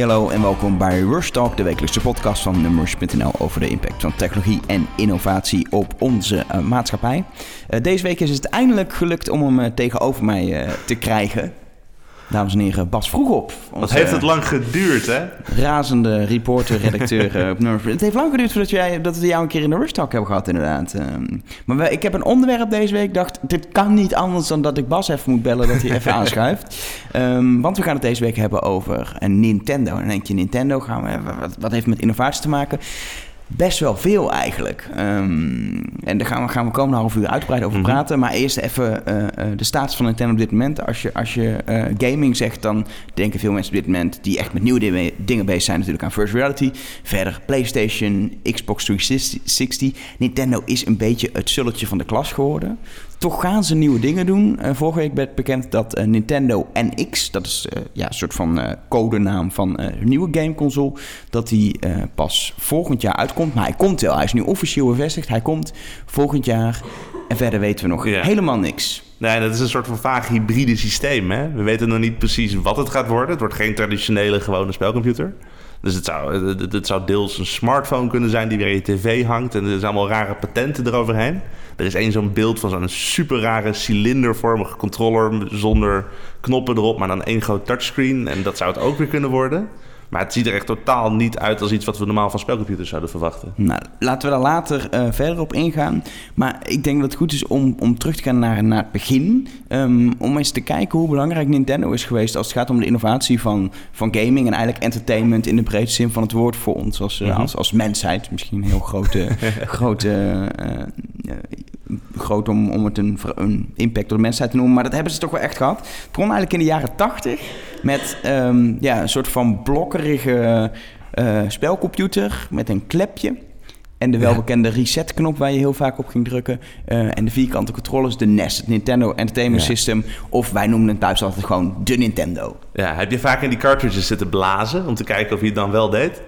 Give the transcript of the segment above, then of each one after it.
Hallo en welkom bij Rush Talk, de wekelijkse podcast van Numbers.nl over de impact van technologie en innovatie op onze uh, maatschappij. Uh, deze week is het eindelijk gelukt om hem uh, tegenover mij te krijgen. Dames en heren, Bas Vroegop. Wat heeft het lang geduurd, hè? Razende reporter, redacteur op Numbers. Het heeft lang geduurd voordat wij, dat we jou een keer in de Rush Talk hebben gehad, inderdaad. Ehm, maar ik heb een onderwerp deze week. dacht, dit kan niet anders dan dat ik Bas even moet bellen dat hij even aanschuift. Um, want we gaan het deze week hebben over een Nintendo. En dan denk je, Nintendo, gaan we, wat, wat heeft met innovatie te maken? Best wel veel eigenlijk. Um, en daar gaan we, gaan we komende half uur uitgebreid over mhm. praten. Maar eerst even uh, de status van Nintendo op dit moment. Als je, als je uh, gaming zegt, dan denken veel mensen op dit moment... die echt met nieuwe dingen bezig zijn natuurlijk aan First Reality. Verder PlayStation, Xbox 360. Nintendo is een beetje het zulletje van de klas geworden. Toch gaan ze nieuwe dingen doen. Uh, vorige week werd bekend dat uh, Nintendo NX, dat is uh, ja, een soort van codenaam van een nieuwe gameconsole, dat die pas volgend jaar uitkomt. Maar hij komt wel, hij is nu officieel bevestigd. Hij komt volgend jaar en verder weten we nog helemaal niks. Nee, dat is een soort van vaag hybride systeem. Hè? We weten nog niet precies wat het gaat worden. Het wordt geen traditionele gewone spelcomputer. Dus het zou, het, zou deels een smartphone kunnen zijn die weer in je tv hangt. En er zijn allemaal rare patenten eroverheen. Er is één zo'n beeld van zo'n super rare cilindervormige controller zonder knoppen erop, maar dan één groot touchscreen. En dat zou het ook weer kunnen worden. Maar het ziet er echt totaal niet uit als iets wat we normaal van spelcomputers zouden verwachten. Nou, laten we daar later uh, verder op ingaan. Maar ik denk dat het goed is om, om terug te gaan naar, naar het begin. Um, om eens te kijken hoe belangrijk Nintendo is geweest als het gaat om de innovatie van, van gaming en eigenlijk entertainment in de breedste zin van het woord voor ons als, uh, als, als mensheid. Misschien een heel grote, grote uh, groot om, om het een, een, impact op de mensheid te noemen. Maar dat hebben ze toch wel echt gehad. Het begon eigenlijk in de jaren tachtig met um, ja, een soort van blokkerige uh, spelcomputer met een klepje. En de welbekende reset-knop waar je heel vaak op ging drukken. Uh, en de vierkante controllers, de NES, het Nintendo Entertainment System. Of wij noemen het thuis altijd gewoon de Nintendo. Ja, heb je vaak in die cartridges zitten blazen om te kijken of je het dan wel deed?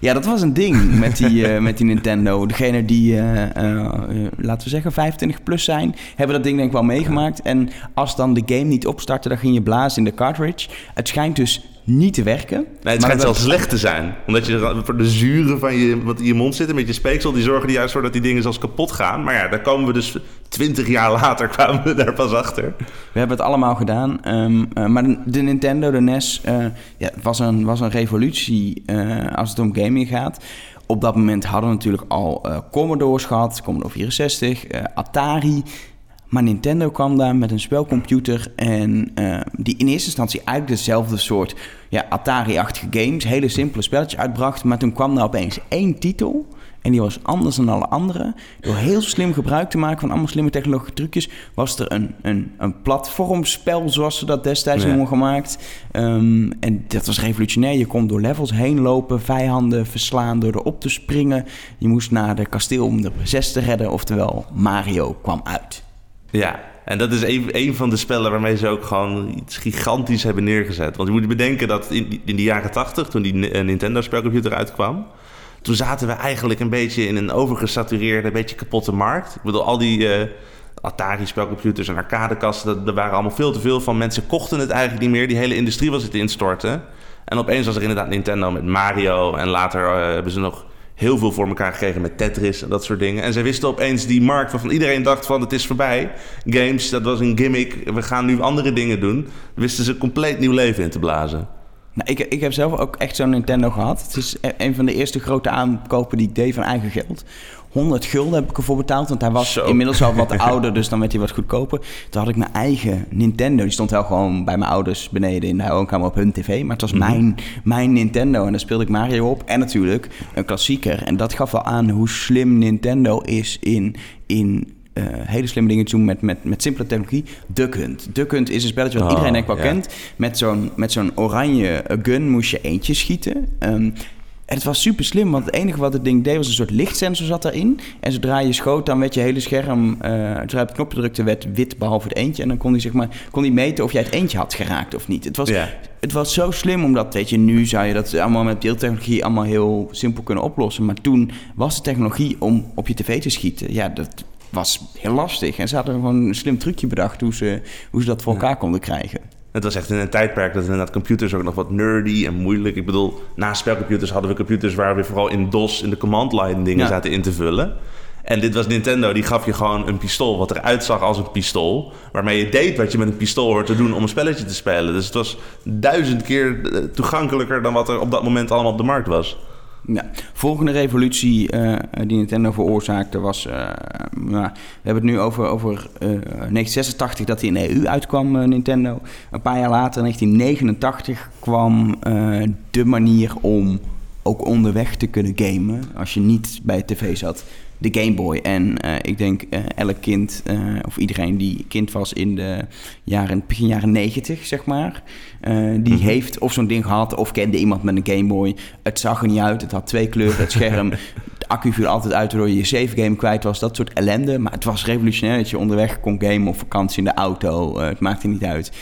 Ja, dat was een ding met die, uh, met die Nintendo. Degene die, uh, uh, laten we zeggen, 25 plus zijn, hebben dat ding denk ik wel meegemaakt. En als dan de game niet opstartte, dan ging je blazen in de cartridge. Het schijnt dus niet te werken. Nee, het schijnt zelfs slecht te zijn. Omdat je voor de zuren van je, wat in je mond zitten met je speeksel... die zorgen er juist voor dat die dingen zelfs kapot gaan. Maar ja, daar komen we dus... Twintig jaar later kwamen we daar pas achter. We hebben het allemaal gedaan. Um, uh, maar de, Nintendo, de NES, uh, ja, was, een, was een revolutie uh, als het om gaming gaat. Op dat moment hadden we natuurlijk al Commodore's gehad. Commodore 64, Atari... Maar Nintendo kwam daar met een spelcomputer en uh, die in eerste instantie eigenlijk dezelfde soort ja, Atari-achtige games, hele simpele spelletjes uitbracht. Maar toen kwam er opeens één titel en die was anders dan alle andere. Door heel slim gebruik te maken van allemaal slimme technologische trucjes, was er een, een, een platformspel, zoals ze dat destijds ja. noemen, gemaakt. Um, en dat was revolutionair. Je kon door levels heen lopen, vijanden verslaan door erop te springen. Je moest naar de kasteel om de prinses te redden, oftewel Mario kwam uit. Ja, en dat is een, een van de spellen waarmee ze ook gewoon iets gigantisch hebben neergezet. Want je moet bedenken dat in, de jaren tachtig, toen die eh, Nintendo-spelcomputer uitkwam... toen zaten we eigenlijk een beetje in een overgesatureerde, een beetje kapotte markt. Ik bedoel, al die uh, Atari-spelcomputers en arcadekasten... er waren allemaal veel te veel van. Mensen kochten het eigenlijk niet meer. Die hele industrie was het instorten. En opeens was er inderdaad Nintendo met Mario... en later uh, hebben ze nog heel veel voor elkaar gekregen met Tetris en dat soort dingen. En zij wisten opeens die markt waarvan iedereen dacht van het is voorbij. Games, dat was een gimmick. We gaan nu andere dingen doen. Wisten ze compleet nieuw leven in te blazen. Nou, ik, ik heb zelf ook echt zo'n Nintendo gehad. Het is e- een van de eerste grote aankopen die ik deed van eigen geld. 100 gulden heb ik ervoor betaald. Want hij was inmiddels al wat ouder, dus dan werd hij wat goedkoper. Toen had ik mijn eigen Nintendo. Die stond wel gewoon bij mijn ouders beneden in de woonkamer op hun tv. Maar het was mhm. mijn, mijn Nintendo. En daar speelde ik Mario op. En natuurlijk een klassieker. En dat gaf wel aan hoe slim Nintendo is in, in uh, hele slimme dingen te doen met, met, met simpele technologie. Duck Hunt. Duck Hunt is een spelletje wat oh, iedereen denk ik wel ja. kent. Met zo'n, met zo'n oranje gun moest je eentje schieten. Um, en het was super slim, want het enige wat het ding deed was een soort lichtsensor zat erin. En zodra je schoot, dan werd je hele scherm, uh, zodra je op het knopje drukte, werd wit behalve het eentje. En dan kon hij, zeg maar, kon hij meten of jij het eentje had geraakt of niet. Het was, het was zo slim, omdat, weet je, nu zou je dat allemaal met deeltechnologie allemaal heel simpel kunnen oplossen. Maar toen was de technologie om op je tv te schieten, ja, dat was heel lastig. En ze hadden gewoon een slim trucje bedacht hoe ze, hoe ze dat voor elkaar konden krijgen. Het was echt in een tijdperk dat inderdaad computers ook nog wat nerdy en moeilijk. Ik bedoel, na spelcomputers hadden we computers waar we vooral in DOS in de command line dingen Ja. zaten in te vullen. En dit was Nintendo, die gaf je gewoon een pistool wat eruit zag als een pistool. Waarmee je deed wat je met een pistool hoort te doen om een spelletje te spelen. Dus het was duizend keer eh, toegankelijker dan wat er op dat moment allemaal op de markt was. Ja. Volgende revolutie eh, die Nintendo veroorzaakte was... eh, nou, we hebben het nu over, over eh, 1986 dat hij in de EU uitkwam, eh, Nintendo. Een paar jaar later, in 1989, kwam eh, de manier om ook onderweg te kunnen gamen... als je niet bij tv zat, de Game Boy. En eh, ik denk eh, elk kind, eh, of iedereen die kind was in de jaren, begin jaren 90, zeg maar... die Mhm. heeft of zo'n ding gehad of kende iemand met een Game Boy. Het zag er niet uit, het had twee kleuren, het scherm. De accu viel altijd uit waardoor je je save game kwijt was. Dat soort ellende. Maar het was revolutionair dat je onderweg kon gamen op vakantie in de auto. Het maakte niet uit.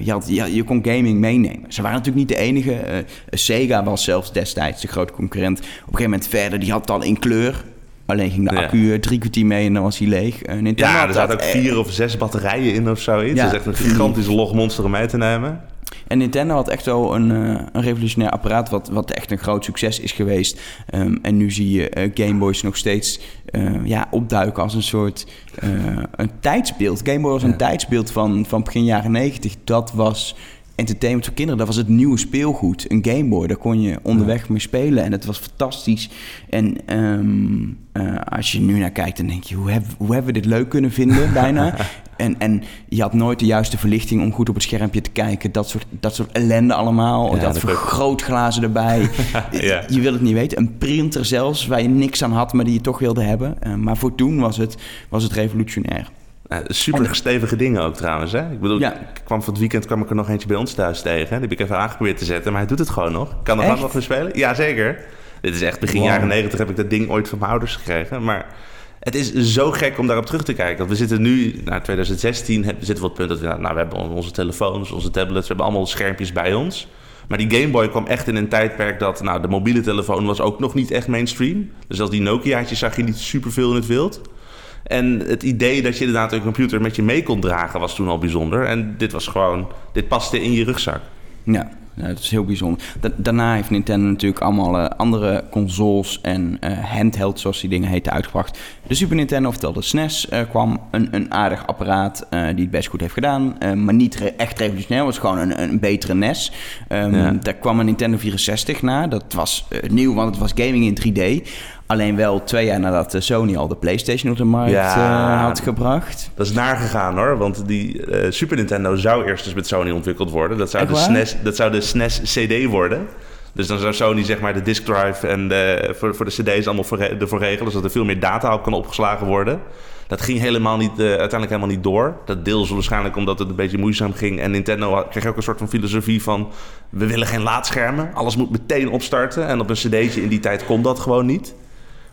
Je, had, je, je kon gaming meenemen. Ze waren natuurlijk niet de enige. Sega was zelfs destijds de grote concurrent. Op een gegeven moment verder, die had het al in kleur. Alleen ging de Ja. accu eh, drie kwartier mee en dan was hij leeg. Nintendo Ja, er zaten ook dat, eh, vier of zes batterijen in of zoiets. Ja. Dat is echt een gigantische logmonster om mee te nemen. En Nintendo had echt wel een, eh, een revolutionair apparaat, wat, wat echt een groot succes is geweest. Ehm, en nu zie je Game Boys nog steeds ja, opduiken als een soort een tijdsbeeld. Game Boy was een Ja. tijdsbeeld van, van begin jaren 90. Dat was entertainment voor kinderen. Dat was het nieuwe speelgoed. Een Game Boy, daar kon je onderweg mee spelen. En het was fantastisch. En ehm, eh, als je nu naar kijkt, dan denk je... hoe, heb, hoe hebben we dit leuk kunnen vinden, bijna? En, en je had nooit de juiste verlichting om goed op het schermpje te kijken. Dat soort, dat soort ellende allemaal. Ja, dat vergrootglazen erbij. Ja. Je wil het niet weten. Een printer zelfs, waar je niks aan had, maar die je toch wilde hebben. Eh, maar voor toen was het, was het revolutionair. Ja, super stevige dingen ook trouwens. Hè? Ik bedoel, Ja. ik kwam van het weekend kwam ik er nog eentje bij ons thuis tegen. Die heb ik even aangeprobeerd te zetten, maar hij doet het gewoon nog. Kan er gewoon nog weer spelen? Jazeker. Dit is echt begin Wow. jaren negentig heb ik dat ding ooit van mijn ouders gekregen. Maar het is zo gek om daarop terug te kijken. Want we zitten nu, nou 2016, heb- zitten we op het punt dat we, nou, we hebben onze telefoons, onze tablets, we hebben allemaal schermpjes bij ons. Maar die Game Boy kwam echt in een tijdperk dat, nou, de mobiele telefoon was ook nog niet echt mainstream. Dus als die Nokia'tjes zag je niet superveel in het wild. En het idee dat je inderdaad een computer met je mee kon dragen was toen al bijzonder. En dit was gewoon, dit paste in je rugzak. Ja, ja, dat is heel bijzonder. Da- daarna heeft Nintendo natuurlijk allemaal eh, andere consoles en eh handhelds, zoals die dingen heten, uitgebracht. De Super Nintendo, oftewel de SNES, eh, kwam een, een aardig apparaat die het best goed heeft gedaan. maar niet re- echt revolutionair, was gewoon een, een betere NES. Ehm, Ja. Daar kwam een Nintendo 64 na. Dat was nieuw, want het was gaming in 3D. Alleen wel twee jaar nadat eh, Sony al de PlayStation op de markt Ja. eh, had gebracht. Dat is naar gegaan hoor, want die eh, Super Nintendo zou eerst dus met Sony ontwikkeld worden. Dat zou, Echt de waar? SNES, dat zou de SNES CD worden. Dus dan zou Sony zeg maar de disk drive en de, voor, voor de CD's allemaal voor, ervoor regelen, zodat er veel meer data op kan opgeslagen worden. Dat ging helemaal niet, uiteindelijk helemaal niet door. Dat deels waarschijnlijk omdat het een beetje moeizaam ging. En Nintendo had- kreeg ook een soort van filosofie van... we willen geen laadschermen, alles moet meteen opstarten. En op een cd'tje in die tijd kon dat gewoon niet.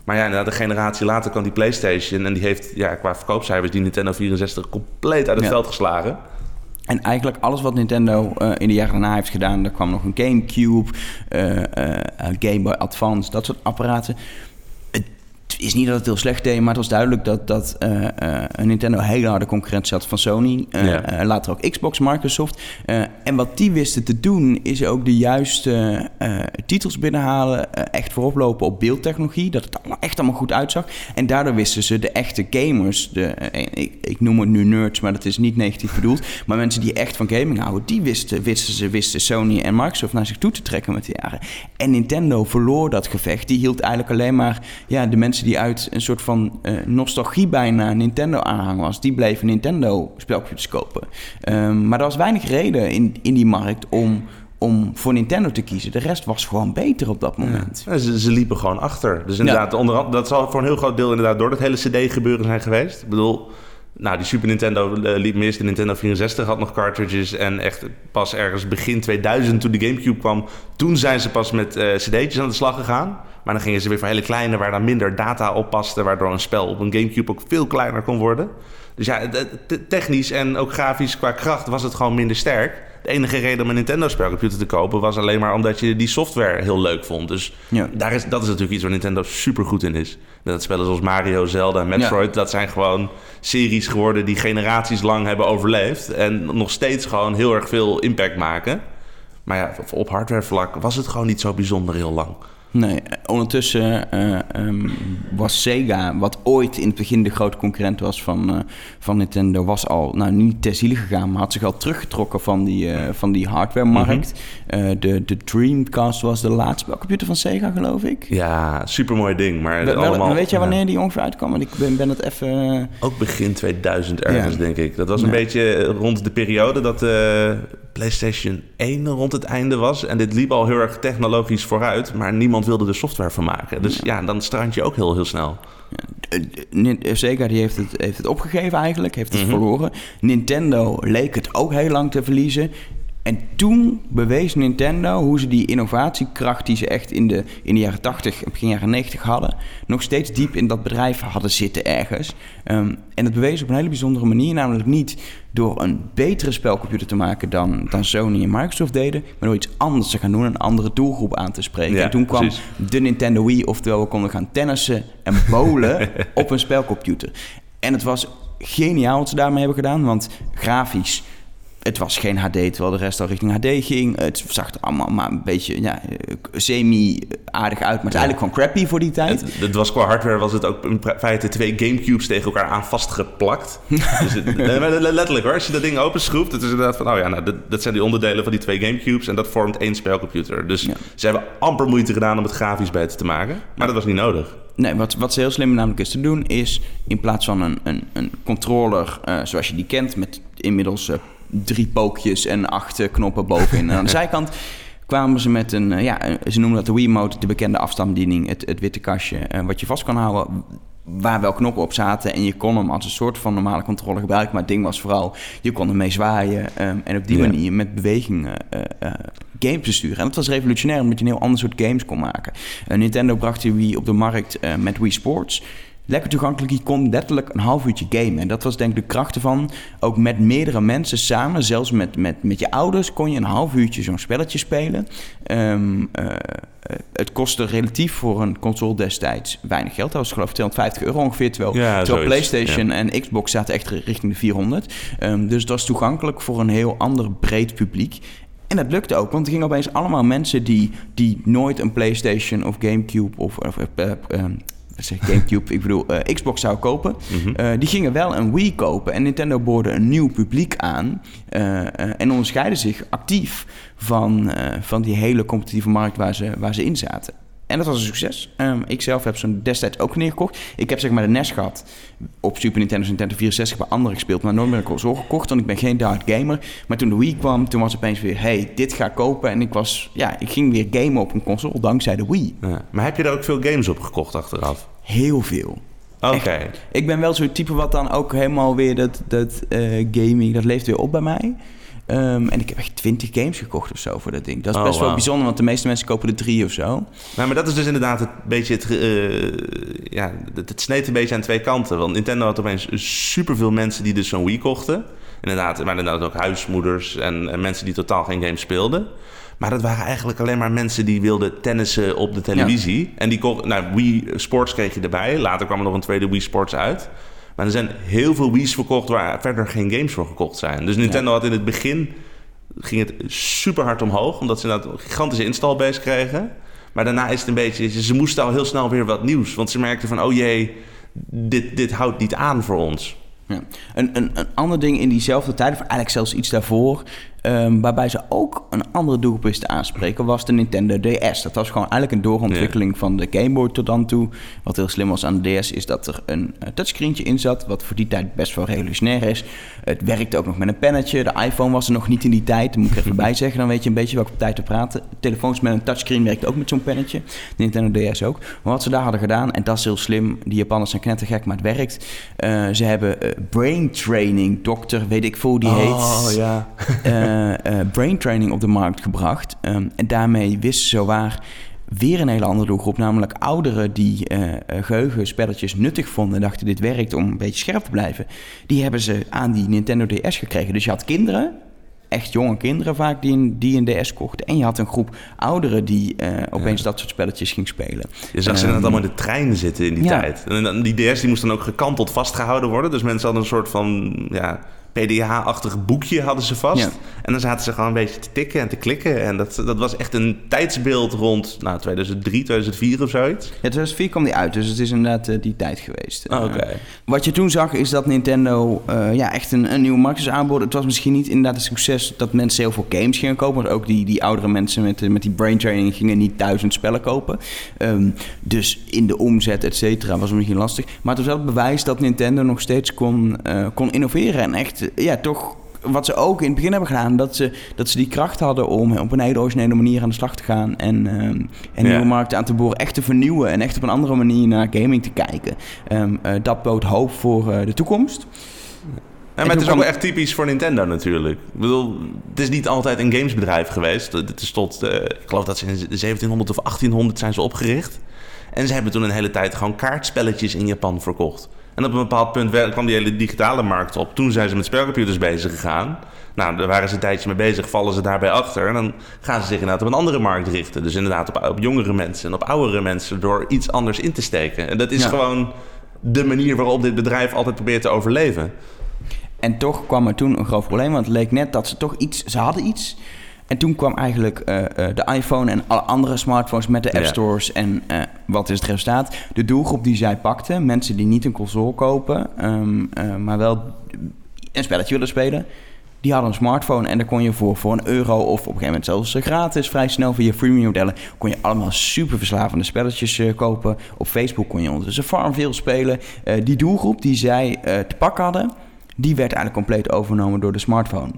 Maar ja, inderdaad, een generatie later kwam die PlayStation. En die heeft ja, qua verkoopcijfers die Nintendo 64 compleet uit het Ja. veld geslagen. En eigenlijk alles wat Nintendo eh, in de jaren daarna heeft gedaan, er kwam nog een GameCube, eh, eh, Game Boy Advance, dat soort apparaten. Het is niet dat het heel slecht deed, maar het was duidelijk dat, dat eh, eh, Nintendo een hele harde concurrentie had van Sony. Eh, Ja. later ook Xbox, Microsoft. En wat die wisten te doen, is ook de juiste titels binnenhalen. echt voorop lopen op beeldtechnologie, dat het allemaal echt allemaal goed uitzag. En daardoor wisten ze de echte gamers, de, ik, ik noem het nu nerds, maar dat is niet negatief bedoeld. Maar mensen die echt van gaming houden, die wisten, wisten ze, wisten Sony en Microsoft naar zich toe te trekken met de jaren. En Nintendo verloor dat gevecht. Die hield eigenlijk alleen maar ja, de mensen die uit een soort van eh, nostalgie bijna Nintendo aanhang was, die bleven Nintendo spelcomputers kopen. Ehm, maar er was weinig reden in, in die markt om, om voor Nintendo te kiezen. De rest was gewoon beter op dat moment. Ja, ze, ze liepen gewoon achter. Dus inderdaad, onder, andere- dat zal voor een heel groot deel inderdaad door dat hele CD-gebeuren zijn geweest. Ik bedoel, nou, die Super Nintendo eh, liep mis. De Nintendo 64 had nog cartridges. En echt pas ergens begin 2000, toen de Gamecube kwam... toen zijn ze pas met eh, cd'tjes aan de slag gegaan. Maar dan gingen ze weer voor hele kleine, waar dan minder data op paste... waardoor een spel op een Gamecube ook veel kleiner kon worden. Dus ja, technisch en ook grafisch qua kracht was het gewoon minder sterk. de enige reden om een Nintendo-spelcomputer te kopen was alleen maar omdat je die software heel leuk vond. Dus Ja. daar is, dat is natuurlijk iets waar Nintendo super goed in is. Dat spellen zoals Mario, Zelda en Metroid, dat zijn gewoon series geworden die generaties lang hebben overleefd. En nog steeds gewoon heel erg veel impact maken. Maar ja, op hardwarevlak was het gewoon niet zo bijzonder heel lang. Nee, ondertussen eh, ehm, was Sega, wat ooit in het begin de grote concurrent was van, eh, van Nintendo, was al, nou niet ter ziele gegaan, maar had zich al teruggetrokken van die, eh, van die hardware-markt. Eh, de, de Dreamcast was de laatste spelcomputer van Sega, geloof ik. Ja, super mooi ding. Maar Wel- allemaal, weet jij wanneer die ongeveer uitkwam? Want ik ben, ben het even... Ook begin 2000 ergens, Ja. denk ik. Dat was een Ja. beetje rond de periode dat PlayStation 1 rond het einde was. En dit liep al heel erg technologisch vooruit, maar niemand wilde er software van maken. Dus ja, dan strand je ook heel, heel snel. Eh, Nin- eh, Sega die heeft, het, heeft het opgegeven eigenlijk, heeft het Mhm. verloren. Nintendo leek het ook heel lang te verliezen. En toen bewees Nintendo hoe ze die innovatiekracht die ze echt in de, in de jaren 80 en begin jaren 90 hadden, nog steeds diep in dat bedrijf hadden zitten ergens. Ehm, en het bewees op een hele bijzondere manier, namelijk niet door een betere spelcomputer te maken dan, dan Sony en Microsoft deden, maar door iets anders te gaan doen, een andere doelgroep aan te spreken. Ja, en toen kwam precies. de Nintendo Wii, oftewel we konden gaan tennissen en bowlen op een spelcomputer. En het was geniaal wat ze daarmee hebben gedaan, want grafisch, het was geen HD, terwijl de rest al richting HD ging. Het zag er allemaal maar een beetje ja, semi-aardig uit, maar het is eigenlijk gewoon crappy voor die tijd. Het, het was qua hardware was het ook in feite twee Gamecubes tegen elkaar aan vastgeplakt. dus het- letterlijk hoor, als je dat ding openschroeft, het is inderdaad van, oh ja, nou, dat, dat zijn die onderdelen van die twee Gamecubes en dat vormt één spelcomputer. Dus Ja. ze hebben amper moeite gedaan om het grafisch beter te maken, maar dat was niet nodig. Nee, wat, wat ze heel slim namelijk is te doen, is in plaats van een, een, een controller eh, zoals je die kent, met inmiddels eh, drie pookjes en acht eh, knoppen bovenin en aan de zijkant, kwamen ze met een, eh, ja, een- ze noemen dat de Wiimote, de bekende afstandsbediening, het, het witte kastje, eh, wat je vast kan houden. Waar wel knoppen op zaten en je kon hem als een soort van normale controller gebruiken. Maar het ding was vooral, je kon ermee zwaaien ehm, en op die Ja. manier met bewegingen eh, eh, games besturen. En dat was revolutionair, omdat je een heel ander soort games kon maken. Eh, Nintendo bracht die Wii op de markt eh, met Wii Sports. Lekker toegankelijk, je kon letterlijk een half uurtje gamen. En dat was denk ik de kracht ervan. Ook met meerdere mensen samen, zelfs met, met, met je ouders, kon je een half uurtje zo'n spelletje spelen. Ehm, eh, eh, het kostte relatief voor een console destijds weinig geld. Dat was geloof ik 250 euro ongeveer. Terwijl, Ja, terwijl zoiets, PlayStation en Xbox zaten echt richting de 400. Ehm, dus dat was toegankelijk voor een heel ander breed publiek. En dat lukte ook, want er gingen opeens allemaal mensen die, die nooit een PlayStation of Gamecube of, of eh, ik, Gamecube, ik bedoel eh, Xbox zou kopen, Mhm. eh, die gingen wel een Wii kopen. En Nintendo boorde een nieuw publiek aan eh, en onderscheidde zich actief van, van die hele competitieve markt waar ze, waar ze in zaten. En dat was een succes. Ehm, ik zelf heb zo'n destijds ook neergekocht. Ik heb zeg maar de NES gehad op Super Nintendo en Nintendo 64 bij anderen gespeeld, maar nooit meer een console gekocht, want ik ben geen diehard gamer. Maar toen de Wii kwam, toen was opeens weer, hey, dit ga ik kopen. En ik was, ja, ik ging weer gamen op een console dankzij de Wii. Ja. Maar heb je er ook veel games op gekocht achteraf? Heel veel. Oké. Ik ben wel zo'n type wat dan ook helemaal weer dat, dat eh, gaming, dat leeft weer op bij mij. Ehm, en ik heb echt 20 games gekocht of zo voor dat ding. Dat is Oh, best wel bijzonder, want de meeste mensen kopen er drie of zo. Nou, maar dat is dus inderdaad het beetje het, eh, ja, het, het sneed een beetje aan twee kanten. Want Nintendo had opeens superveel mensen die dus zo'n Wii kochten. Inderdaad, maar inderdaad ook huismoeders en, en mensen die totaal geen games speelden. Maar dat waren eigenlijk alleen maar mensen die wilden tennissen op de televisie. En die kochten, nou, Wii Sports kreeg je erbij. Later kwam er nog een tweede Wii Sports uit. Maar er zijn heel veel Wii's verkocht waar verder geen games voor gekocht zijn. Dus Nintendo had in het begin ging het super hard omhoog, omdat ze inderdaad een gigantische installbase kregen. Maar daarna is het een beetje, ze moesten al heel snel weer wat nieuws, want ze merkten van, oh jee, dit, dit houdt niet aan voor ons. Ja. Een, een, een ander ding in diezelfde tijd, of eigenlijk zelfs iets daarvoor, ehm, waarbij ze ook een andere doelgroep wisten aanspreken, was de Nintendo DS. Dat was gewoon eigenlijk een doorontwikkeling van de Game Boy tot dan toe. Wat heel slim was aan de DS is dat er een eh, touchscreentje in zat, wat voor die tijd best wel revolutionair is. Het werkte ook nog met een pennetje. De iPhone was er nog niet in die tijd, dat moet ik er even bij zeggen. Dan weet je een beetje welke tijd te praten. Telefoons met een touchscreen werkte ook met zo'n pennetje. De Nintendo DS ook. Maar wat ze daar hadden gedaan, en dat is heel slim, die Japanners zijn knettergek, maar het werkt. Eh, ze hebben eh, brain training, dokter, weet ik veel hoe die heet. Oh ja. Eh, eh, brain training op de markt gebracht. Ehm, en daarmee wisten ze zo waar weer een hele andere doelgroep. Namelijk ouderen die eh, geheugenspelletjes nuttig vonden. En dachten dit werkt om een beetje scherp te blijven. Die hebben ze aan die Nintendo DS gekregen. Dus je had kinderen echt jonge kinderen vaak die een, die een DS kochten. En je had een groep ouderen die opeens dat soort spelletjes ging spelen. Je zag ze Ehm, net allemaal in de trein zitten in die ja. tijd. En dan- die DS die moest dan ook gekanteld vastgehouden worden. Dus mensen hadden een soort van ja, PDA-achtig boekje hadden ze vast. Ja. En dan zaten ze gewoon een beetje te tikken en te klikken. En dat, dat was echt een tijdsbeeld rond nou, 2003, 2004 of zoiets. Ja, 2004 kwam die uit, dus het is inderdaad eh, die tijd geweest. Oh, Oké. Eh, wat je toen zag is dat Nintendo eh, ja, echt een, een nieuwe markt is aanboden. Het was misschien niet inderdaad een succes dat mensen heel veel games gingen kopen. Maar ook die, die oudere mensen met, eh, met die brain training gingen niet duizend spellen kopen. Ehm, dus in de omzet, et cetera, was het misschien lastig. Maar het was wel het bewijs dat Nintendo nog steeds kon, eh, kon innoveren. En echt, eh, ja, toch wat ze ook in het begin hebben gedaan, dat ze, dat ze die kracht hadden om op een hele originele manier aan de slag te gaan en, ehm, en Ja. nieuwe markten aan te boren, echt te vernieuwen en echt op een andere manier naar gaming te kijken. Ehm, eh, dat bood hoop voor eh, de toekomst. Ja, En maar het is ook wel echt typisch voor Nintendo natuurlijk. Ik bedoel, het is niet altijd een gamesbedrijf geweest. Het is tot, eh, ik geloof dat ze in 1700 of 1800 zijn ze opgericht. En ze hebben toen een hele tijd gewoon kaartspelletjes in Japan verkocht. En op een bepaald punt kwam die hele digitale markt op. Toen zijn ze met spelcomputers bezig gegaan. Nou, daar waren ze een tijdje mee bezig, vallen ze daarbij achter. En dan gaan ze zich inderdaad op een andere markt richten. Dus inderdaad op, op jongere mensen en op oudere mensen door iets anders in te steken. En dat is Ja. gewoon de manier waarop dit bedrijf altijd probeert te overleven. En toch kwam er toen een groot probleem, want het leek net dat ze toch iets, ze hadden iets. En toen kwam eigenlijk eh, eh, de iPhone en alle andere smartphones met de app Ja. stores. En eh, wat is het resultaat? De doelgroep die zij pakten, mensen die niet een console kopen, ehm, eh, maar wel een spelletje willen spelen. Die hadden een smartphone en daar kon je voor, voor een euro of op een gegeven moment zelfs gratis, vrij snel via freemium modellen, kon je allemaal super verslavende spelletjes kopen. Op Facebook kon je ondertussen Farmville spelen. Die doelgroep die zij te pakken hadden, die werd eigenlijk compleet overgenomen door de smartphone.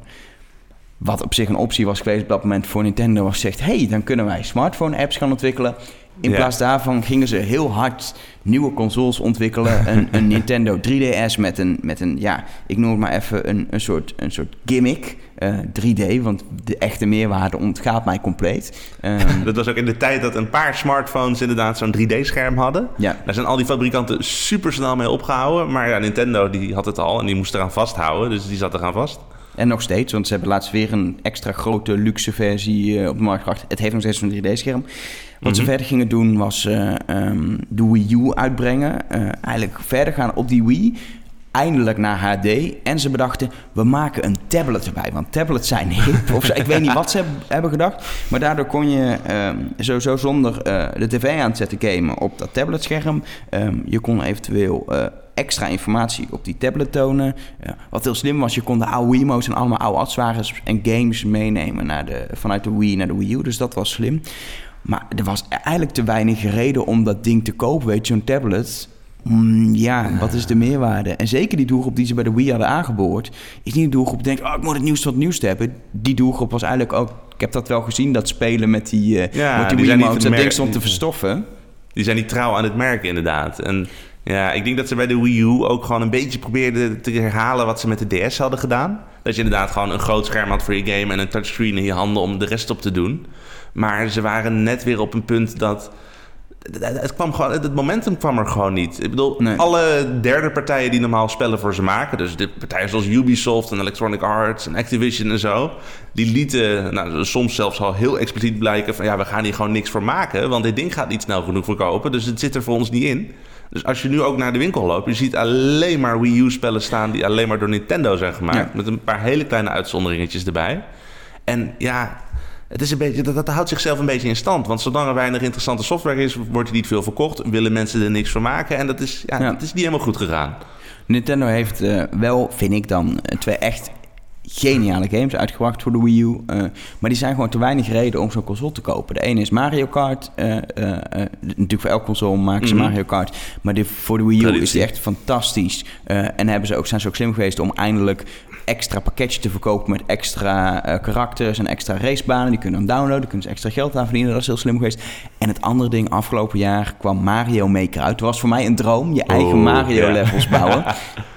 Wat op zich een optie was geweest op dat moment voor Nintendo was gezegd... hey, dan kunnen wij smartphone-apps gaan ontwikkelen. In Ja. plaats daarvan gingen ze heel hard nieuwe consoles ontwikkelen. Een, een Nintendo 3DS met een, met een, ja, ik noem het maar even een, een, soort, een soort gimmick. eh, 3D, want de echte meerwaarde ontgaat mij compleet. Ehm, Dat was ook in de tijd dat een paar smartphones inderdaad zo'n 3D-scherm hadden. ja, Daar zijn al die fabrikanten super snel mee opgehouden. Maar ja, Nintendo die had het al en die moest eraan vasthouden. Dus die zat eraan vast. En nog steeds, want ze hebben laatst weer een extra grote luxe versie eh, op de markt gebracht. Het heeft nog steeds een 3D-scherm. Wat ze Mhm. verder gingen doen was eh, ehm, de Wii U uitbrengen. Eh, eigenlijk verder gaan op die Wii. Eindelijk naar HD. En ze bedachten, we maken een tablet erbij. Want tablets zijn hip. Of. Ik weet niet wat ze heb- hebben gedacht. Maar daardoor kon je ehm, sowieso zonder de tv aan te zetten gamen op dat tabletscherm. Ehm, je kon eventueel extra informatie op die tablet tonen. Ja, wat heel slim was, je kon de oude Wiimo's en allemaal oude accessoires en games meenemen naar de, vanuit de Wii naar de Wii U. Dus dat was slim. Maar er was eigenlijk te weinig reden om dat ding te kopen, weet je, zo'n tablet. Mm, ja, wat is de meerwaarde? En zeker die doelgroep die ze bij de Wii hadden aangeboord, is niet de doelgroep die denkt, oh, ik moet het nieuwste wat nieuws hebben. Die doelgroep was eigenlijk ook, ik heb dat wel gezien, dat spelen met die, eh Ja, met die die zijn niet dat ding merken. stond te verstoffen. Die zijn niet trouw aan het merk inderdaad. En ja, ik denk dat ze bij de Wii U ook gewoon een beetje probeerden te herhalen wat ze met de DS hadden gedaan. Dat je inderdaad gewoon een groot scherm had voor je game en een touchscreen in je handen om de rest op te doen. Maar ze waren net weer op een punt dat. Het, kwam gewoon, het momentum kwam er gewoon niet. Ik bedoel, Nee. alle derde partijen die normaal spellen voor ze maken, dus de partijen zoals Ubisoft en Electronic Arts en Activision en zo, die lieten nou, soms zelfs al heel expliciet blijken van ja, we gaan hier gewoon niks voor maken, want dit ding gaat niet snel genoeg verkopen, dus het zit er voor ons niet in. Dus als je nu ook naar de winkel loopt, je ziet alleen maar Wii U-spellen staan die alleen maar door Nintendo zijn gemaakt, Ja. met een paar hele kleine uitzonderingetjes erbij. En ja, het is een beetje, dat, dat houdt zichzelf een beetje in stand. Want zolang er weinig interessante software is, wordt er niet veel verkocht. Willen mensen er niks van maken. En dat is, ja, Ja. dat is niet helemaal goed gegaan. Nintendo heeft eh, wel, vind ik dan, twee echt geniale games uitgebracht voor de Wii U. eh, maar die zijn gewoon te weinig reden om zo'n console te kopen. De ene is Mario Kart. eh, eh, natuurlijk voor elk console maken ze Mhm. Mario Kart. Maar die, voor de Wii U Traditie. is die echt fantastisch. En hebben ze ook, zijn ze ook slim geweest om eindelijk extra pakketjes te verkopen met extra eh, karakters en extra racebanen. Die kunnen dan downloaden, kunnen ze extra geld aan verdienen. Dat is heel slim geweest. En het andere ding, afgelopen jaar kwam Mario Maker uit. Het was voor mij een droom, je eigen Oeh, Mario ja. levels bouwen.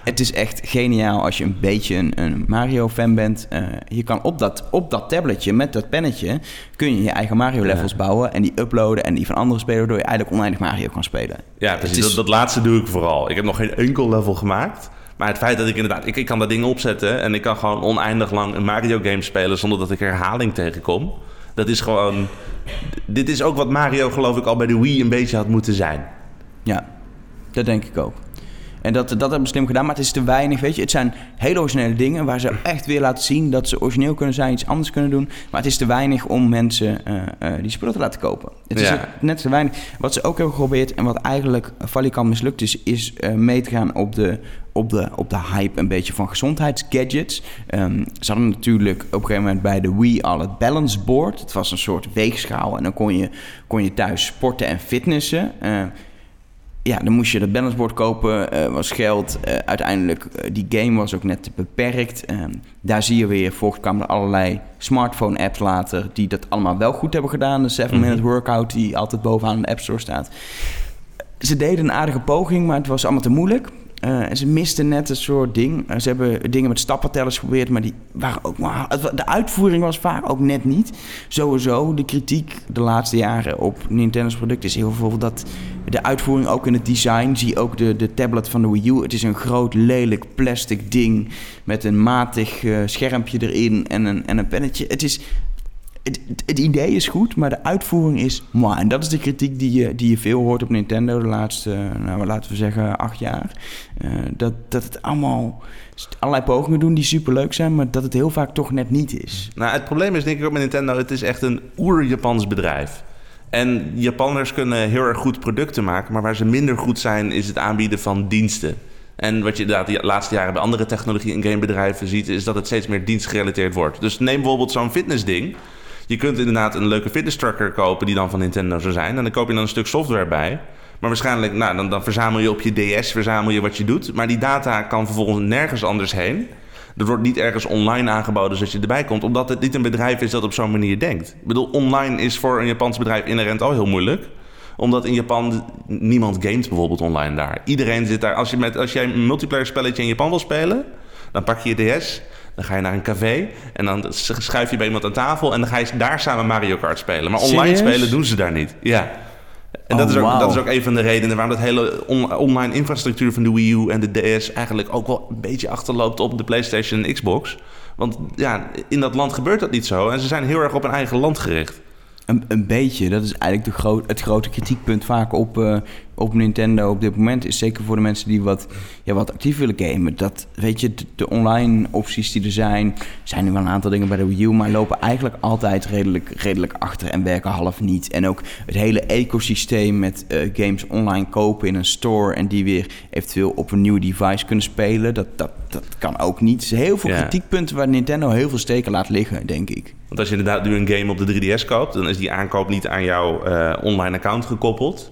Het is echt geniaal als je een beetje een, een Mario-fan bent. Eh, je kan op dat, op dat tabletje met dat pennetje... kun je je eigen Mario-levels bouwen... en die uploaden en die van andere spelers... waardoor je eigenlijk oneindig Mario kan spelen. Ja, precies. Is- Dat, dat laatste doe ik vooral. Ik heb nog geen enkel level gemaakt. Maar het feit dat ik inderdaad, ik, ik kan dat ding opzetten en ik kan gewoon oneindig lang een Mario game spelen zonder dat ik herhaling tegenkom. Dat is gewoon. Dit is ook wat Mario, geloof ik, al bij de Wii een beetje had moeten zijn. Ja, dat denk ik ook. En dat, dat hebben ze slim gedaan, maar het is te weinig, weet je. Het zijn hele originele dingen waar ze echt weer laten zien dat ze origineel kunnen zijn, iets anders kunnen doen. Maar het is te weinig om mensen uh, uh, die spullen te laten kopen. Het is net te weinig. Wat ze ook hebben geprobeerd en wat eigenlijk Valikant mislukt is, is uh, mee te gaan op de, op, de, op de hype een beetje van gezondheidsgadgets. Um, ze hadden natuurlijk op een gegeven moment bij de Wii al het balance board. Het was een soort weegschaal en dan kon je, kon je thuis sporten en fitnessen. Ja, dan moest je dat balanceboard kopen, uh, was geld. Uh, uiteindelijk, uh, die game was ook net te beperkt. Ehm, daar zie je weer, volgens kwamen er allerlei smartphone-apps later... die dat allemaal wel goed hebben gedaan. De 7-minute mm -hmm. workout die altijd bovenaan de App Store staat. Ze deden een aardige poging, maar het was allemaal te moeilijk. Uh, en ze misten net een soort ding. Uh, ze hebben dingen met stappentellers geprobeerd, maar die waren ook. Maar de uitvoering was vaak ook net niet. Sowieso, de kritiek de laatste jaren op Nintendo's product is heel veel dat de uitvoering ook in het design. Zie ook de, de tablet van de Wii U. Het is een groot, lelijk plastic ding met een matig uh, schermpje erin en een, en een pennetje. Het is. Het, idee is goed, maar de uitvoering is. En dat is de kritiek die je, die je veel hoort op Nintendo de laatste, nou, laten we zeggen, acht jaar. Uh, dat, dat het allemaal allerlei pogingen doen die superleuk zijn, maar dat het heel vaak toch net niet is. Nou, het probleem is denk ik ook met Nintendo, het is echt een oer-Japans bedrijf. En Japanners kunnen heel erg goed producten maken, maar waar ze minder goed zijn is het aanbieden van diensten. En wat je inderdaad de laatste jaren bij andere technologie- en gamebedrijven ziet, is dat het steeds meer dienstgerelateerd wordt. Dus neem bijvoorbeeld zo'n fitnessding. Je kunt inderdaad een leuke fitness tracker kopen die dan van Nintendo zou zijn. En dan koop je dan een stuk software bij. Maar waarschijnlijk, nou, dan, verzamel je op je DS, verzamel je wat je doet. Maar die data kan vervolgens nergens anders heen. Er wordt niet ergens online aangeboden zodat je erbij komt. Omdat het niet een bedrijf is dat op zo'n manier denkt. Ik bedoel, online is voor een Japans bedrijf inherent al heel moeilijk omdat in Japan niemand gamet bijvoorbeeld online daar. Iedereen zit daar. Als, je met, als jij een multiplayer spelletje in Japan wil spelen, dan pak je je DS. Dan ga je naar een café en dan schuif je bij iemand aan tafel en dan ga je daar samen Mario Kart spelen. Maar online Serieus? spelen doen ze daar niet. Ja. En dat, Oh, is ook, dat is ook een van de redenen waarom dat hele on- online infrastructuur van de Wii U en de DS eigenlijk ook wel een beetje achterloopt op de PlayStation en Xbox. Want ja, in dat land gebeurt dat niet zo en ze zijn heel erg op hun eigen land gericht. Een, een beetje, dat is eigenlijk de groot, het grote kritiekpunt vaak op, uh, op Nintendo op dit moment. Is zeker voor de mensen die wat, ja, wat actief willen gamen. Dat, weet je, de, de, online opties die er zijn, zijn nu wel een aantal dingen bij de Wii U, maar lopen eigenlijk altijd redelijk, redelijk achter en werken half niet. En ook het hele ecosysteem met uh, games online kopen in een store en die weer eventueel op een nieuw device kunnen spelen, dat, dat, dat kan ook niet. Zijn heel veel Ja. kritiekpunten waar Nintendo heel veel steken laat liggen, denk ik. Want als je inderdaad nu een game op de 3DS koopt, dan is die aankoop niet aan jouw uh, online account gekoppeld.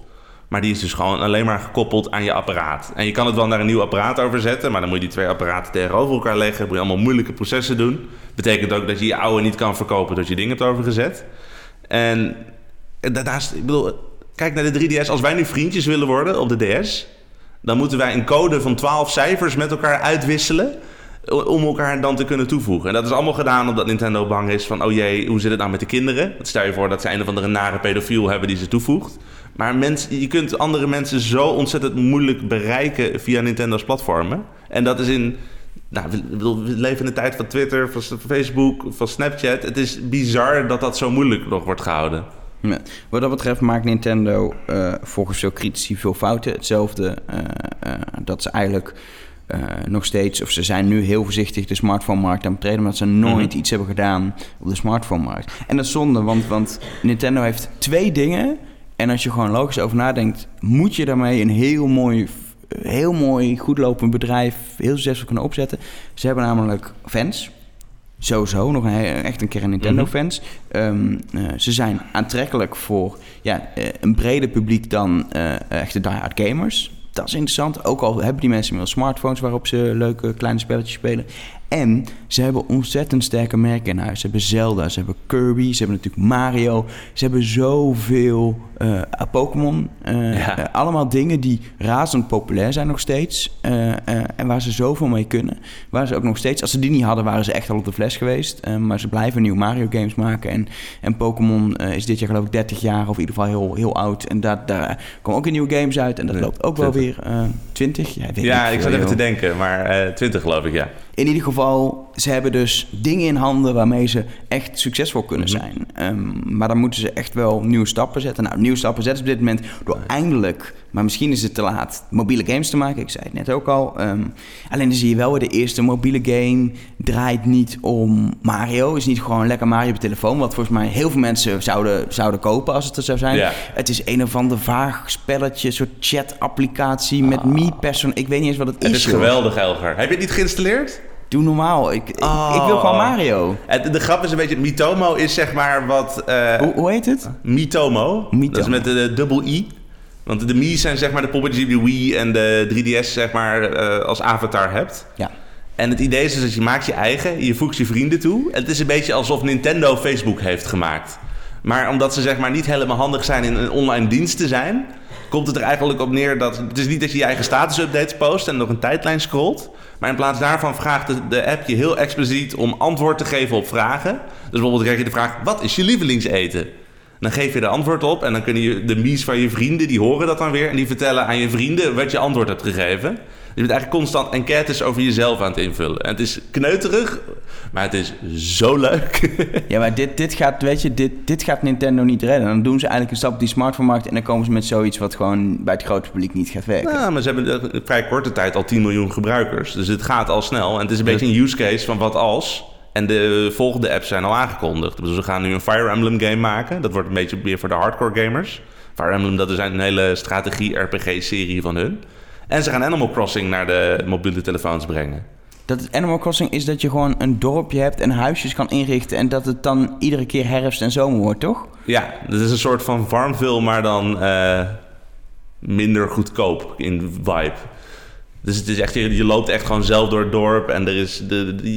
Maar die is dus gewoon alleen maar gekoppeld aan je apparaat. En je kan het wel naar een nieuw apparaat overzetten, maar dan moet je die twee apparaten tegenover elkaar leggen. Moet je allemaal moeilijke processen doen. Betekent ook dat je je oude niet kan verkopen dat je ding hebt overgezet. En daarnaast, ik bedoel, kijk naar de 3DS. Als wij nu vriendjes willen worden op de DS, dan moeten wij een code van 12 cijfers met elkaar uitwisselen om elkaar dan te kunnen toevoegen. En dat is allemaal gedaan omdat Nintendo bang is van... oh jee, hoe zit het nou met de kinderen? Stel je voor dat ze een of andere nare pedofiel hebben die ze toevoegt. Maar mensen, je kunt andere mensen zo ontzettend moeilijk bereiken via Nintendo's platformen. En dat is in... Nou, we, leven in de tijd van Twitter, van Facebook, van Snapchat. Het is bizar dat dat zo moeilijk nog wordt gehouden. Ja. Wat dat betreft maakt Nintendo uh, volgens veel critici veel fouten. Hetzelfde uh, uh, dat ze eigenlijk nog steeds, of ze zijn nu heel voorzichtig de smartphone-markt aan betreden, omdat ze nooit mm-hmm. iets hebben gedaan op de smartphone-markt. En dat is zonde, want, want Nintendo heeft twee dingen. En als je gewoon logisch over nadenkt, moet je daarmee een heel mooi, heel mooi, goed lopend bedrijf heel succesvol kunnen opzetten. Ze hebben namelijk fans. Sowieso, nog een, echt een keer een Nintendo-fans. Mm-hmm. Um, uh, ze zijn aantrekkelijk voor ja, uh, een breder publiek dan uh, echte die-hard gamers dat is interessant. Ook al hebben die mensen inmiddels smartphones waarop ze leuke kleine spelletjes spelen. En ze hebben ontzettend sterke merken in huis. Ze hebben Zelda, ze hebben Kirby, ze hebben natuurlijk Mario. Ze hebben zoveel uh, Pokémon. Uh, Ja. uh, allemaal dingen die razend populair zijn nog steeds. En waar ze zoveel mee kunnen. Waar ze ook nog steeds... Als ze die niet hadden, waren ze echt al op de fles geweest. Maar ze blijven nieuwe Mario games maken. En, en Pokémon is dit jaar geloof ik 30 jaar. Of in ieder geval heel, heel oud. En daar, daar komen ook nieuwe games uit. En dat Ja, loopt ook wel 20. weer uh, 20. Ja, ik veel, zat even te denken, maar eh 20 geloof ik, ja. In ieder geval, ze hebben dus dingen in handen waarmee ze echt succesvol kunnen Mhm. zijn. Ehm, maar dan moeten ze echt wel nieuwe stappen zetten. Nou, nieuwe stappen zetten ze op dit moment door eindelijk, maar misschien is het te laat, mobiele games te maken. Ik zei het net ook al. Ehm, alleen dan zie je wel weer de eerste mobiele game draait niet om Mario. Is niet gewoon lekker Mario op je telefoon. Wat volgens mij heel veel mensen zouden, zouden kopen als het er zou zijn. Ja. Het is een of ander vaag spelletje, soort chat-applicatie met me-person. Ik weet niet eens wat het, Het is. is joh. geweldig, Elger. Heb je het niet geïnstalleerd? Doe normaal. Ik, ik, Oh. ik wil gewoon Mario. Het- De grap is een beetje, Mitomo is zeg maar wat... eh, Hoe, hoe heet het? Mitomo. Mitomo. Dat is met de, de dubbel I. Want de Mii's zijn zeg maar de poppetjes die de Wii en de 3DS zeg maar eh, als avatar hebt. Ja. En het idee is dus dat je maakt je eigen, je voegt je vrienden toe. Het is een beetje alsof Nintendo Facebook heeft gemaakt. Maar omdat ze zeg maar niet helemaal handig zijn in een online dienst te zijn... komt het er eigenlijk op neer dat... Het is niet dat je je eigen status-updates post en nog een tijdlijn scrolt... maar in plaats daarvan vraagt de, de app je heel expliciet om antwoord te geven op vragen. Dus bijvoorbeeld krijg je de vraag, wat is je lievelingseten? Dan geef je er antwoord op en dan kunnen je, de mies van je vrienden, die horen dat dan weer... en die vertellen aan je vrienden wat je antwoord hebt gegeven... Je bent eigenlijk constant enquêtes over jezelf aan het invullen. En het is kneuterig, maar het is zo leuk. Ja, maar dit, dit, gaat, weet je, dit, dit gaat Nintendo niet redden. Dan doen ze eigenlijk een stap op die smartphone-markt... en dan komen ze met zoiets wat gewoon bij het grote publiek niet gaat werken. nou, maar ze hebben in vrij korte tijd al 10 miljoen gebruikers. Dus het gaat al snel. En het is een beetje een use case van wat als. En de volgende apps zijn al aangekondigd. Dus we gaan nu een Fire Emblem game maken. Dat wordt een beetje meer voor de hardcore gamers. Fire Emblem, dat is een hele strategie-RPG-serie van hun. En ze gaan Animal Crossing naar de mobiele telefoons brengen. Dat Animal Crossing is dat je gewoon een dorpje hebt... en huisjes kan inrichten... en dat het dan iedere keer herfst en zomer wordt, toch? Ja, dat is een soort van Farmville, maar dan eh, minder goedkoop in vibe. Dus het is echt, je, je loopt echt gewoon zelf door het dorp en er is de, de-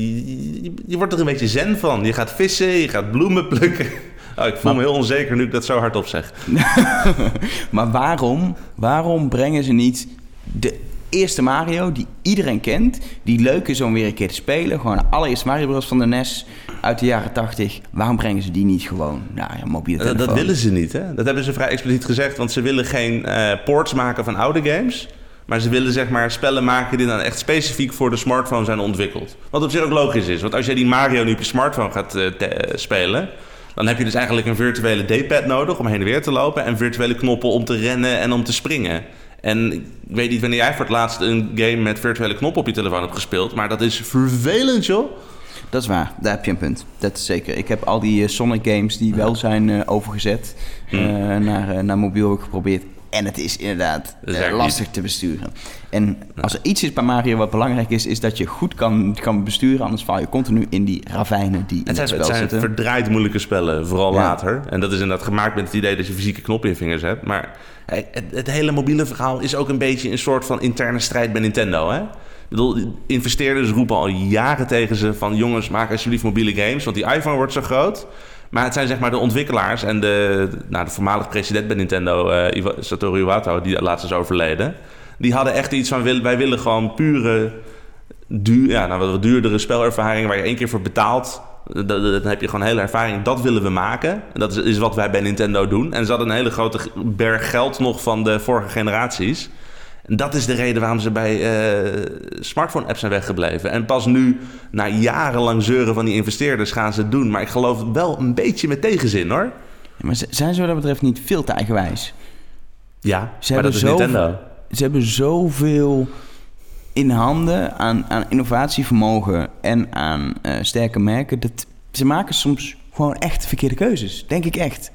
je, je wordt er een beetje zen van. Je gaat vissen, je gaat bloemen plukken. Oh, ik voel me heel onzeker nu ik dat zo hardop zeg. Maar waarom, waarom brengen ze niet de eerste Mario die iedereen kent... die leuk is om weer een keer te spelen... gewoon de allereerste Mario Bros. van de NES uit de jaren 80... waarom brengen ze die niet gewoon naar ja, mobiele Dat, telefoon? dat willen ze niet, hè? Dat hebben ze vrij expliciet gezegd, want ze willen geen eh, ports maken van oude games. Maar ze willen zeg maar spellen maken die dan echt specifiek voor de smartphone zijn ontwikkeld. Wat op zich ook logisch is, want als jij die Mario nu op je smartphone gaat eh, eh, spelen... dan heb je dus eigenlijk een virtuele D-pad nodig om heen en weer te lopen... en virtuele knoppen om te rennen en om te springen. En ik weet niet wanneer jij voor het laatst een game met virtuele knoppen op je telefoon hebt gespeeld... maar dat is vervelend, joh. Dat is waar, daar heb je een punt. Dat is zeker. Ik heb al die eh, Sonic games die wel zijn eh, overgezet Hm. eh, naar, naar mobiel ook geprobeerd. En het is inderdaad lastig te besturen. En als er iets is bij Mario wat belangrijk is, is dat je goed kan, kan besturen. Anders val je continu in die ravijnen die in Het het, zijn, het spel zijn zitten. verdraaid moeilijke spellen, vooral Ja. later. En dat is inderdaad gemaakt met het idee dat je fysieke knoppen in je vingers hebt. Maar het, hele mobiele verhaal is ook een beetje een soort van interne strijd bij Nintendo. Hè? Ik bedoel, investeerders roepen al jaren tegen ze van... jongens, maak alsjeblieft mobiele games, want die iPhone wordt zo groot. Maar het zijn zeg maar de ontwikkelaars en de, nou, de voormalig president bij Nintendo, Iwa- Satoru Iwata, die laatst is overleden. Die hadden echt iets van, wij willen gewoon pure duur, ja, nou, wat duurdere spelervaring waar je één keer voor betaalt. Dan, heb je gewoon hele ervaring. Dat willen we maken. En dat is, is wat wij bij Nintendo doen. En ze hadden een hele grote berg geld nog van de vorige generaties. En dat is de reden waarom ze bij eh, smartphone-apps zijn weggebleven. En pas nu, na jarenlang zeuren van die investeerders, gaan ze het doen. Maar ik geloof wel een beetje met tegenzin hoor. Ja, maar zijn ze wat dat betreft niet veel te eigenwijs? Ja, Ze maar hebben dat is zoveel- Nintendo. Ze hebben zoveel in handen aan, aan innovatievermogen en aan eh, sterke merken. Dat, ze maken soms gewoon echt verkeerde keuzes. Denk ik echt.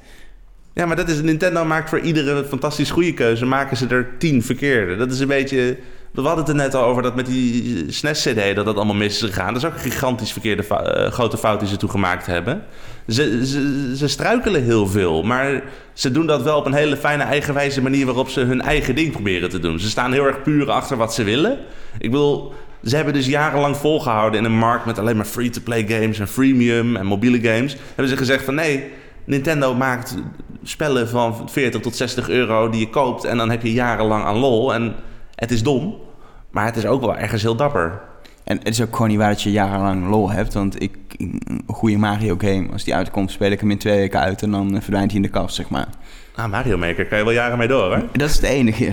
Ja, maar dat is Nintendo maakt voor iedere fantastisch goede keuze maken ze er tien verkeerde. Dat is een beetje. We hadden het er net al over dat met die SNES-CD dat dat allemaal mis is gegaan. Dat is ook een gigantisch verkeerde eh, grote fout die ze toen gemaakt hebben. Ze, ze, ze struikelen heel veel, maar ze doen dat wel op een hele fijne eigenwijze manier waarop ze hun eigen ding proberen te doen. Ze staan heel erg puur achter wat ze willen. Ik bedoel, ze hebben dus jarenlang volgehouden in een markt met alleen maar free-to-play games en freemium en mobiele games. Hebben ze gezegd van nee, Nintendo maakt spellen van 40 tot 60 euro die je koopt en dan heb je jarenlang aan lol. En het is dom, maar het is ook wel ergens heel dapper. En het is ook gewoon niet waar dat je jarenlang lol hebt. Want ik, een goede Mario game, als die uitkomt, speel ik hem in twee weken uit en dan verdwijnt hij in de kast, zeg maar. Ah, Mario Maker kan je wel jaren mee door, hè? Dat is het enige.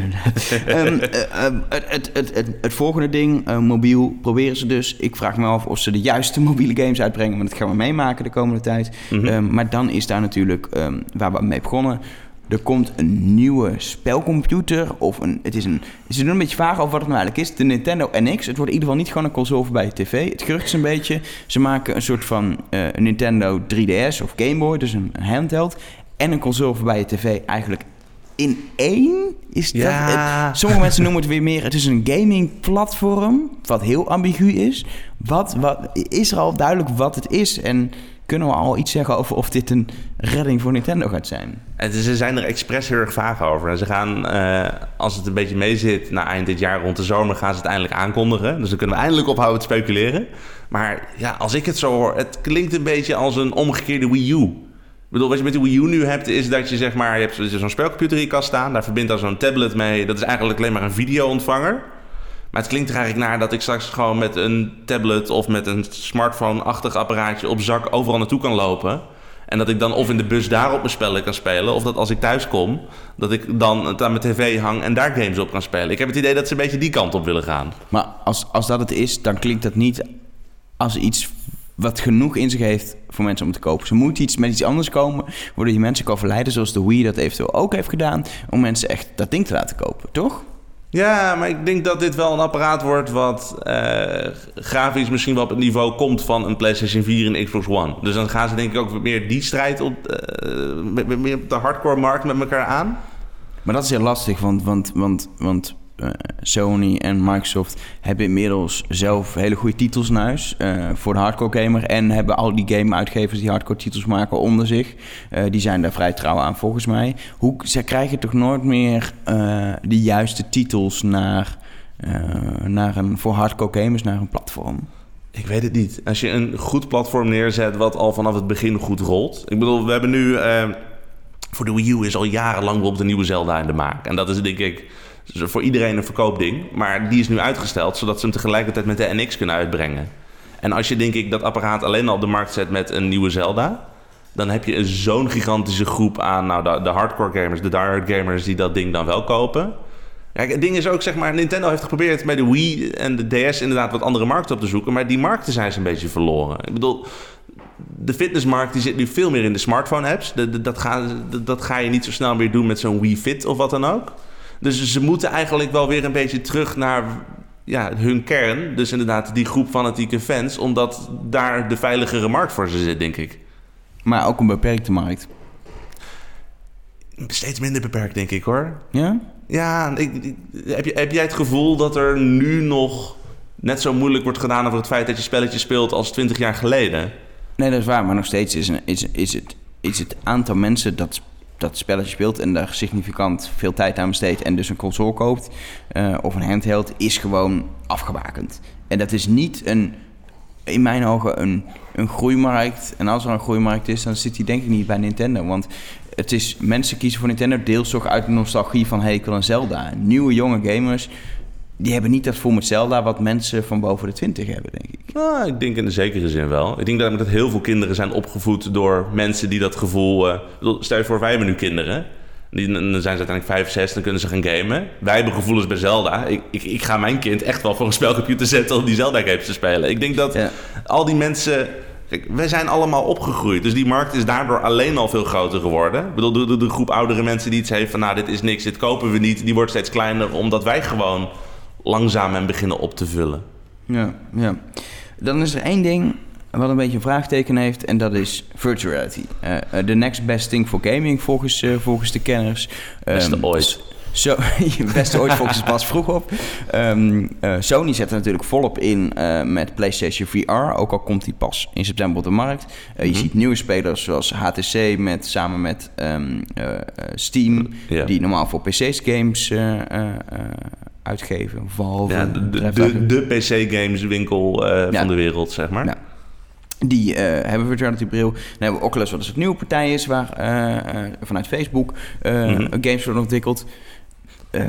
um, het, het, het, het, volgende ding, uh, mobiel, proberen ze dus. Ik vraag me af of ze de juiste mobiele games uitbrengen. Want dat gaan we meemaken de komende tijd. Mm -hmm. maar dan is daar natuurlijk, waar we mee begonnen... Er komt een nieuwe spelcomputer. Of een, het is een. Ze doen een beetje vaag over wat het nou eigenlijk is. De Nintendo NX. Het wordt in ieder geval niet gewoon een console voor bij je tv. Het gerucht is een beetje. Ze maken een soort van uh, Nintendo 3DS of Game Boy. Dus een handheld en een console voorbij je tv eigenlijk in één? Is dat Ja. het? Sommige mensen noemen het weer meer... Het is een gaming platform, wat heel ambigu is. Wat, wat, is er al duidelijk wat het is? En kunnen we al iets zeggen over of dit een redding voor Nintendo gaat zijn? En ze zijn er expres heel erg vaag over. En ze gaan, eh, als het een beetje meezit, na eind dit jaar rond de zomer gaan ze het eindelijk aankondigen. Dus dan kunnen we eindelijk ophouden te speculeren. Maar ja, als ik het zo hoor, het klinkt een beetje als een omgekeerde Wii U. Ik bedoel, wat je met de Wii U nu hebt, is dat je zeg maar, je hebt zo'n spelcomputer in je kast staan, daar verbindt dan zo'n tablet mee. Dat is eigenlijk alleen maar een video-ontvanger. Maar het klinkt er eigenlijk naar dat ik straks gewoon met een tablet of met een smartphone-achtig apparaatje op zak overal naartoe kan lopen. En dat ik dan of in de bus daar op mijn spellen kan spelen, of dat als ik thuis kom, dat ik dan het aan mijn tv hang en daar games op kan spelen. Ik heb het idee dat ze een beetje die kant op willen gaan. Maar als, als dat het is, dan klinkt dat niet als iets wat genoeg in zich heeft voor mensen om te kopen. Ze moeten iets met iets anders komen, waardoor je mensen kan verleiden, zoals de Wii dat eventueel ook heeft gedaan, om mensen echt dat ding te laten kopen, toch? Ja, maar ik denk dat dit wel een apparaat wordt wat uh, grafisch misschien wel op het niveau komt van een PlayStation 4 en Xbox One. Dus dan gaan ze denk ik ook meer die strijd op, met, meer op de hardcore markt met elkaar aan. Maar dat is heel lastig, want, want, want, want uh, Sony en Microsoft hebben inmiddels zelf hele goede titels in huis uh, voor de hardcore gamer. En hebben al die game-uitgevers die hardcore titels maken onder zich. Uh, die zijn daar vrij trouw aan volgens mij. Hoe, ze krijgen toch nooit meer de juiste titels naar, naar een, voor hardcore gamers naar een platform? Ik weet het niet. Als je een goed platform neerzet wat al vanaf het begin goed rolt. Ik bedoel, we hebben nu... voor de Wii U is al jarenlang op de nieuwe Zelda in de maak. En dat is denk ik dus voor iedereen een verkoopding. Maar die is nu uitgesteld, zodat ze hem tegelijkertijd met de NX kunnen uitbrengen. En als je denk ik dat apparaat alleen al op de markt zet met een nieuwe Zelda... dan heb je zo'n gigantische groep aan nou, de, de hardcore gamers, de diehard gamers... die dat ding dan wel kopen. Kijk, het ding is ook, zeg maar, Nintendo heeft geprobeerd bij de Wii en de DS inderdaad wat andere markten op te zoeken. Maar die markten zijn ze een beetje verloren. Ik bedoel, de fitnessmarkt die zit nu veel meer in de smartphone-apps. Dat ga, dat ga je niet zo snel meer doen met zo'n Wii Fit of wat dan ook. Dus ze moeten eigenlijk wel weer een beetje terug naar ja, hun kern. Dus inderdaad die groep fanatieke fans. Omdat daar de veiligere markt voor ze zit, denk ik. Maar ook een beperkte markt. Steeds minder beperkt, denk ik hoor. Ja? Ja, ik, ik, heb, je, heb jij het gevoel dat er nu nog net zo moeilijk wordt gedaan over het feit dat je spelletje speelt als 20 jaar geleden? Nee, dat is waar. Maar nog steeds is, is, is, het, is het aantal mensen dat dat spelletje speelt en daar significant veel tijd aan besteedt en dus een console koopt uh, of een handheld, is gewoon afgebakend. En dat is niet een, in mijn ogen een, een groeimarkt. En als er een groeimarkt is, dan zit die denk ik niet bij Nintendo. Want het is, mensen kiezen voor Nintendo deels toch uit de nostalgie van hey, wil een Zelda. Nieuwe jonge gamers die hebben niet dat voor met Zelda wat mensen van boven de 20 hebben, denk ik. Nou, ik denk in de zekere zin wel. Ik denk dat, dat heel veel kinderen zijn opgevoed door mensen die dat gevoel... Uh, stel je voor, wij hebben nu kinderen. Die, dan zijn ze uiteindelijk 5, 6, dan kunnen ze gaan gamen. Wij hebben gevoelens bij Zelda. Ik, ik, ik ga mijn kind echt wel voor een spelcomputer zetten om die Zelda-games te spelen. Ik denk dat ja. al die mensen... Kijk, wij zijn allemaal opgegroeid. Dus die markt is daardoor alleen al veel groter geworden. Ik bedoel, de, de, de groep oudere mensen die iets heeft van... nou, dit is niks, dit kopen we niet. Die wordt steeds kleiner, omdat wij gewoon langzaam en beginnen op te vullen. Ja, ja. Dan is er één ding wat een beetje een vraagteken heeft en dat is virtual reality. De uh, next best thing for gaming volgens, uh, volgens de kenners. Beste um, ooit. Zo, beste ooit volgens pas vroeg op. Um, uh, Sony zet er natuurlijk volop in uh, met PlayStation VR. Ook al komt die pas in september op de markt. Uh. Je ziet nieuwe spelers zoals HTC met, samen met um, Steam. Yeah. Die normaal voor PC's games uitgeven. Ja, de, de, PC-games winkel eh, Ja. van de wereld, zeg maar. Ja. Die eh, hebben Virtuality Bril. Dan hebben we Oculus, wat dus een nieuwe partij is, waar eh, vanuit Facebook Mhm. games worden ontwikkeld.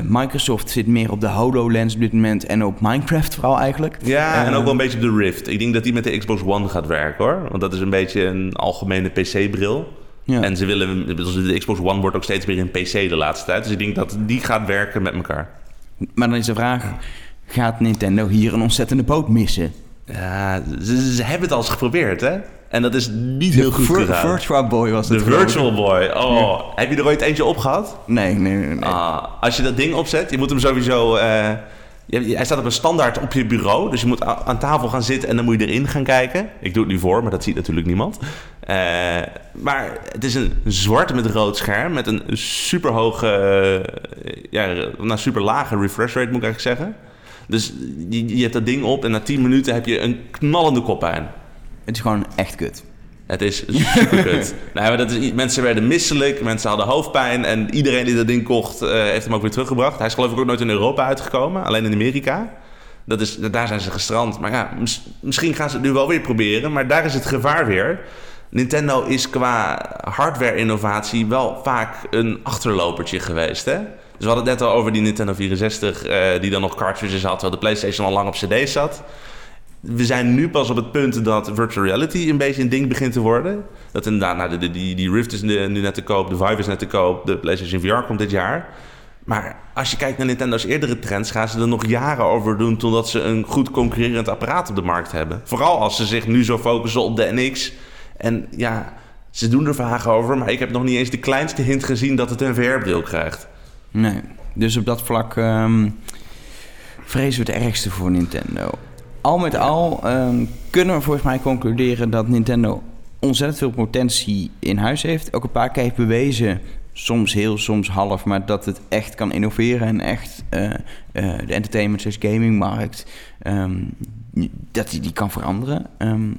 Microsoft zit meer op de HoloLens op dit moment en op Minecraft vooral eigenlijk. Ja, en ook wel een beetje op de Rift. Ik denk dat die met de Xbox One gaat werken hoor. Want dat is een beetje een algemene PC-bril. Ja. En ze willen, de Xbox One wordt ook steeds meer een PC de laatste tijd. Dus ik denk dat die gaat werken met elkaar. Maar dan is de vraag, gaat Nintendo hier een ontzettende boot missen? Ja, ze, ze hebben het al eens geprobeerd hè. En dat is niet heel goed gegaan. Virtual Boy was De het ik. Virtual Boy. Oh, heb je er ooit eentje opgehad? Nee, nee, nee. nee. Ah, als je dat ding opzet, je moet hem sowieso. eh, hij staat op een standaard op je bureau. Dus je moet aan tafel gaan zitten en dan moet je erin gaan kijken. Ik doe het nu voor, maar dat ziet natuurlijk niemand. Eh, maar het is een zwart met rood scherm. Met een super hoge. eh, ja, nou, super lage refresh rate moet ik eigenlijk zeggen. Dus je, hebt dat ding op en na 10 minuten heb je een knallende koppijn. Het is gewoon echt kut. Het is super kut. nou, maar dat is, mensen werden misselijk, mensen hadden hoofdpijn. En iedereen die dat ding kocht, eh, heeft hem ook weer teruggebracht. Hij is geloof ik ook nooit in Europa uitgekomen, alleen in Amerika. Dat is, daar zijn ze gestrand. Maar ja, mis- misschien gaan ze het nu wel weer proberen. Maar daar is het gevaar weer. Nintendo is qua hardware-innovatie wel vaak een achterlopertje geweest. Hè? Dus we hadden het net al over die Nintendo 64, eh, die dan nog cartridges had, terwijl de PlayStation al lang op CD's zat. We zijn nu pas op het punt dat virtual reality een beetje een ding begint te worden. Dat inderdaad, nou, de- die, die Rift is nu net te koop, de Vive is net te koop, de PlayStation VR komt dit jaar. Maar als je kijkt naar Nintendo's eerdere trends, gaan ze er nog jaren over doen totdat ze een goed concurrerend apparaat op de markt hebben. Vooral als ze zich nu zo focussen op de NX. En ja, ze doen er vragen over, maar ik heb nog niet eens de kleinste hint gezien dat het een VR-bril krijgt. Nee. Dus op dat vlak ehm, vrezen we het ergste voor Nintendo. Al met al ehm, kunnen we volgens mij concluderen dat Nintendo ontzettend veel potentie in huis heeft. Ook een paar keer heeft bewezen, soms heel, soms half, maar dat het echt kan innoveren en echt eh, eh, de entertainment slash gamingmarkt, ehm, dat die, die kan veranderen. Ehm,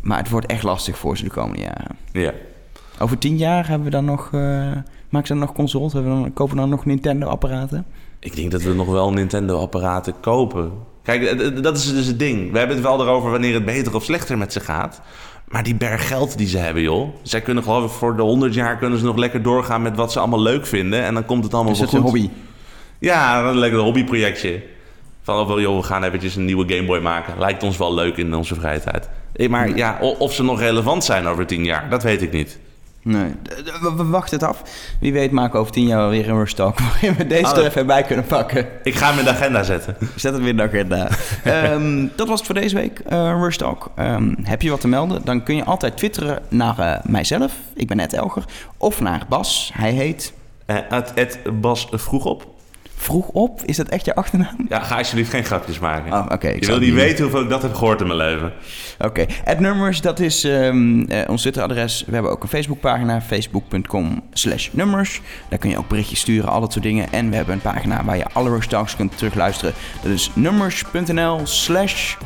maar het wordt echt lastig voor ze de komende jaren. Ja. Over tien jaar hebben we dan nog, eh, maken ze dan nog consoles? Hebben we dan, kopen we dan nog Nintendo-apparaten? Ik denk dat we nog wel Nintendo-apparaten kopen. Kijk, dat is dus het ding. We hebben het wel erover wanneer het beter of slechter met ze gaat. Maar die berg geld die ze hebben, joh. Zij kunnen geloof ik voor de 100 jaar kunnen ze nog lekker doorgaan met wat ze allemaal leuk vinden. En dan komt het allemaal Is wel dat een goed. hobby? Ja, een lekker hobbyprojectje. Van, oh, joh, we gaan eventjes een nieuwe Game Boy maken. Lijkt ons wel leuk in onze vrije tijd. Eh, Maar ja, of ze nog relevant zijn over 10 jaar, dat weet ik niet. Nee, we, we wachten het af. Wie weet maken we over tien jaar weer een Rush Talk... waarin we deze Ah, er even bij kunnen pakken. Ik ga hem in de agenda zetten. Zet het weer in de agenda. Ehm, dat was het voor deze week, eh Rush Talk. Ehm, heb je wat te melden? Dan kun je altijd twitteren naar eh, mijzelf. Ik ben Ed Elger. Of naar Bas. Hij heet... Eh, het, het Bas vroeg op. Vroeg op. Is dat echt je achternaam? Ja, ga alsjeblieft geen grapjes maken. Oh, oké. je wil niet doen. weten hoeveel ik dat heb gehoord in mijn leven. Oké, het nummers, dat is ehm, eh, ons Twitteradres. We hebben ook een Facebookpagina, facebook.com slash nummers. Daar kun je ook berichtjes sturen, al dat soort dingen. En we hebben een pagina waar je alle Rush Talks kunt terugluisteren. Dat is nummers.nl slash...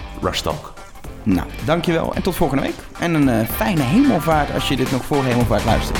Nou, dankjewel en tot volgende week. En een eh, fijne hemelvaart als je dit nog voor hemelvaart luistert.